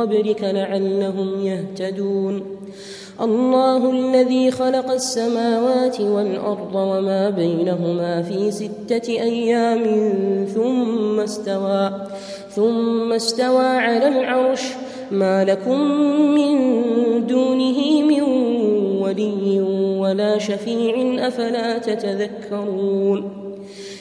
قبلك لعلهم يهتدون. الله الذي خلق السماوات والأرض وما بينهما في ستة أيام ثم استوى ثم استوى على العرش. ما لكم من دونه من ولي ولا شفيع أفلا تتذكرون.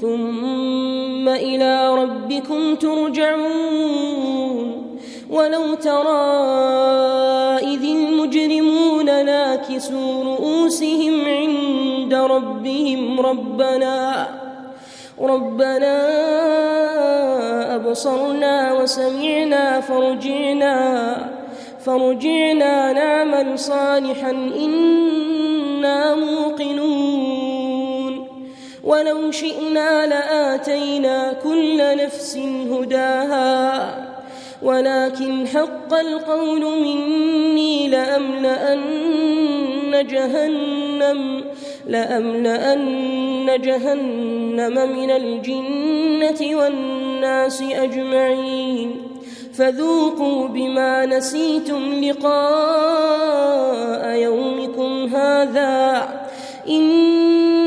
ثم إلى ربكم ترجعون. ولو ترى إذ المجرمون ناكسوا رؤوسهم عند ربهم ربنا ربنا أبصرنا وسمعنا فرجعنا فرجعنا نعمل صالحا إنا موقنون. ولو شئنا لآتينا كل نفس هداها. ولكن حق القول مني لأملأن جهنم لأملأن جهنم من الجنة والناس أجمعين. فذوقوا بما نسيتم لقاء يومكم هذا.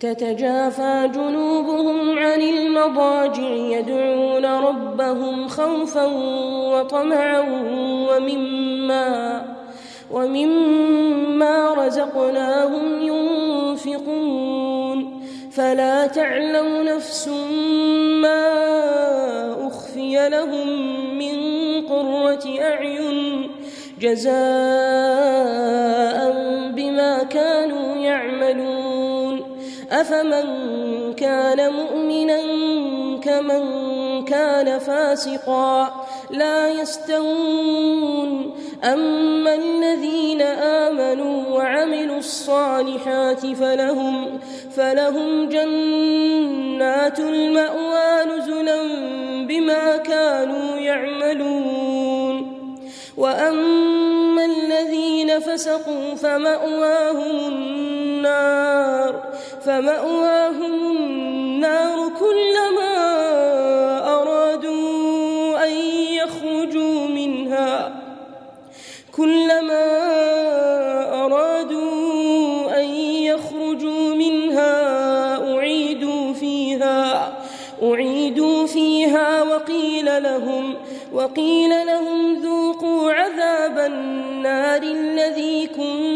تتجافى جنوبهم عن المضاجع يدعون ربهم خوفا وطمعا ومما ومما رزقناهم ينفقون. فلا تعلم نفس ما أخفي لهم من قرة أعين جزاء بما كانوا أفمن كان مؤمنا كمن كان فاسقا لا يستوون أما الذين آمنوا وعملوا الصالحات فلهم فلهم جنات المأوى نزلا بما كانوا يعملون وأما الذين فسقوا فمأواهم فمأواهم النار كلما أرادوا أن يخرجوا منها. كلما أرادوا أن يخرجوا منها أعيدوا فيها أعيدوا فيها وقيل لهم وقيل لهم ذوقوا عذاب النار الذي كنتم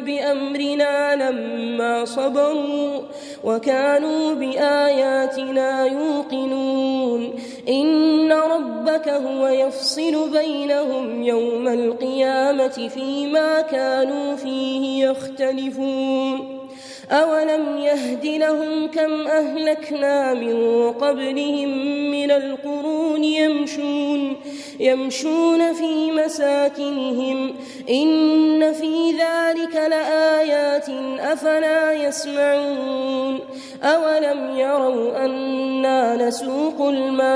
بأمرنا لما صبروا وكانوا بآياتنا يوقنون. إن ربك هو يفصل بينهم يوم القيامة فيما كانوا فيه يختلفون. أولم يهد لهم كم أهلكنا من قبلهم من القرون يمشون يمشون في مساكنهم. إن في ذلك لآيات أفلا يسمعون أولم يروا أنا نسوق الماء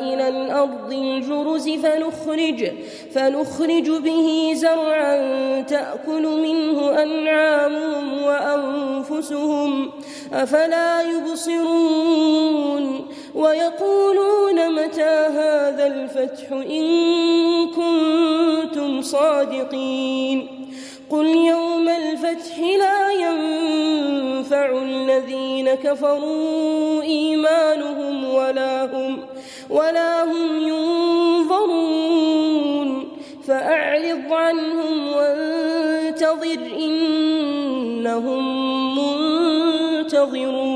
إلى الأرض الجرز فنخرج فنخرج به زرعا تأكل منه أنعامهم وأنفسهم أفلا يبصرون ويقولون متى هذا الفتح إن صادقين. قل يوم الفتح لا ينفع الذين كفروا إيمانهم ولا هم ولا هم ينظرون. فأعرض عنهم وانتظر إنهم منتظرون.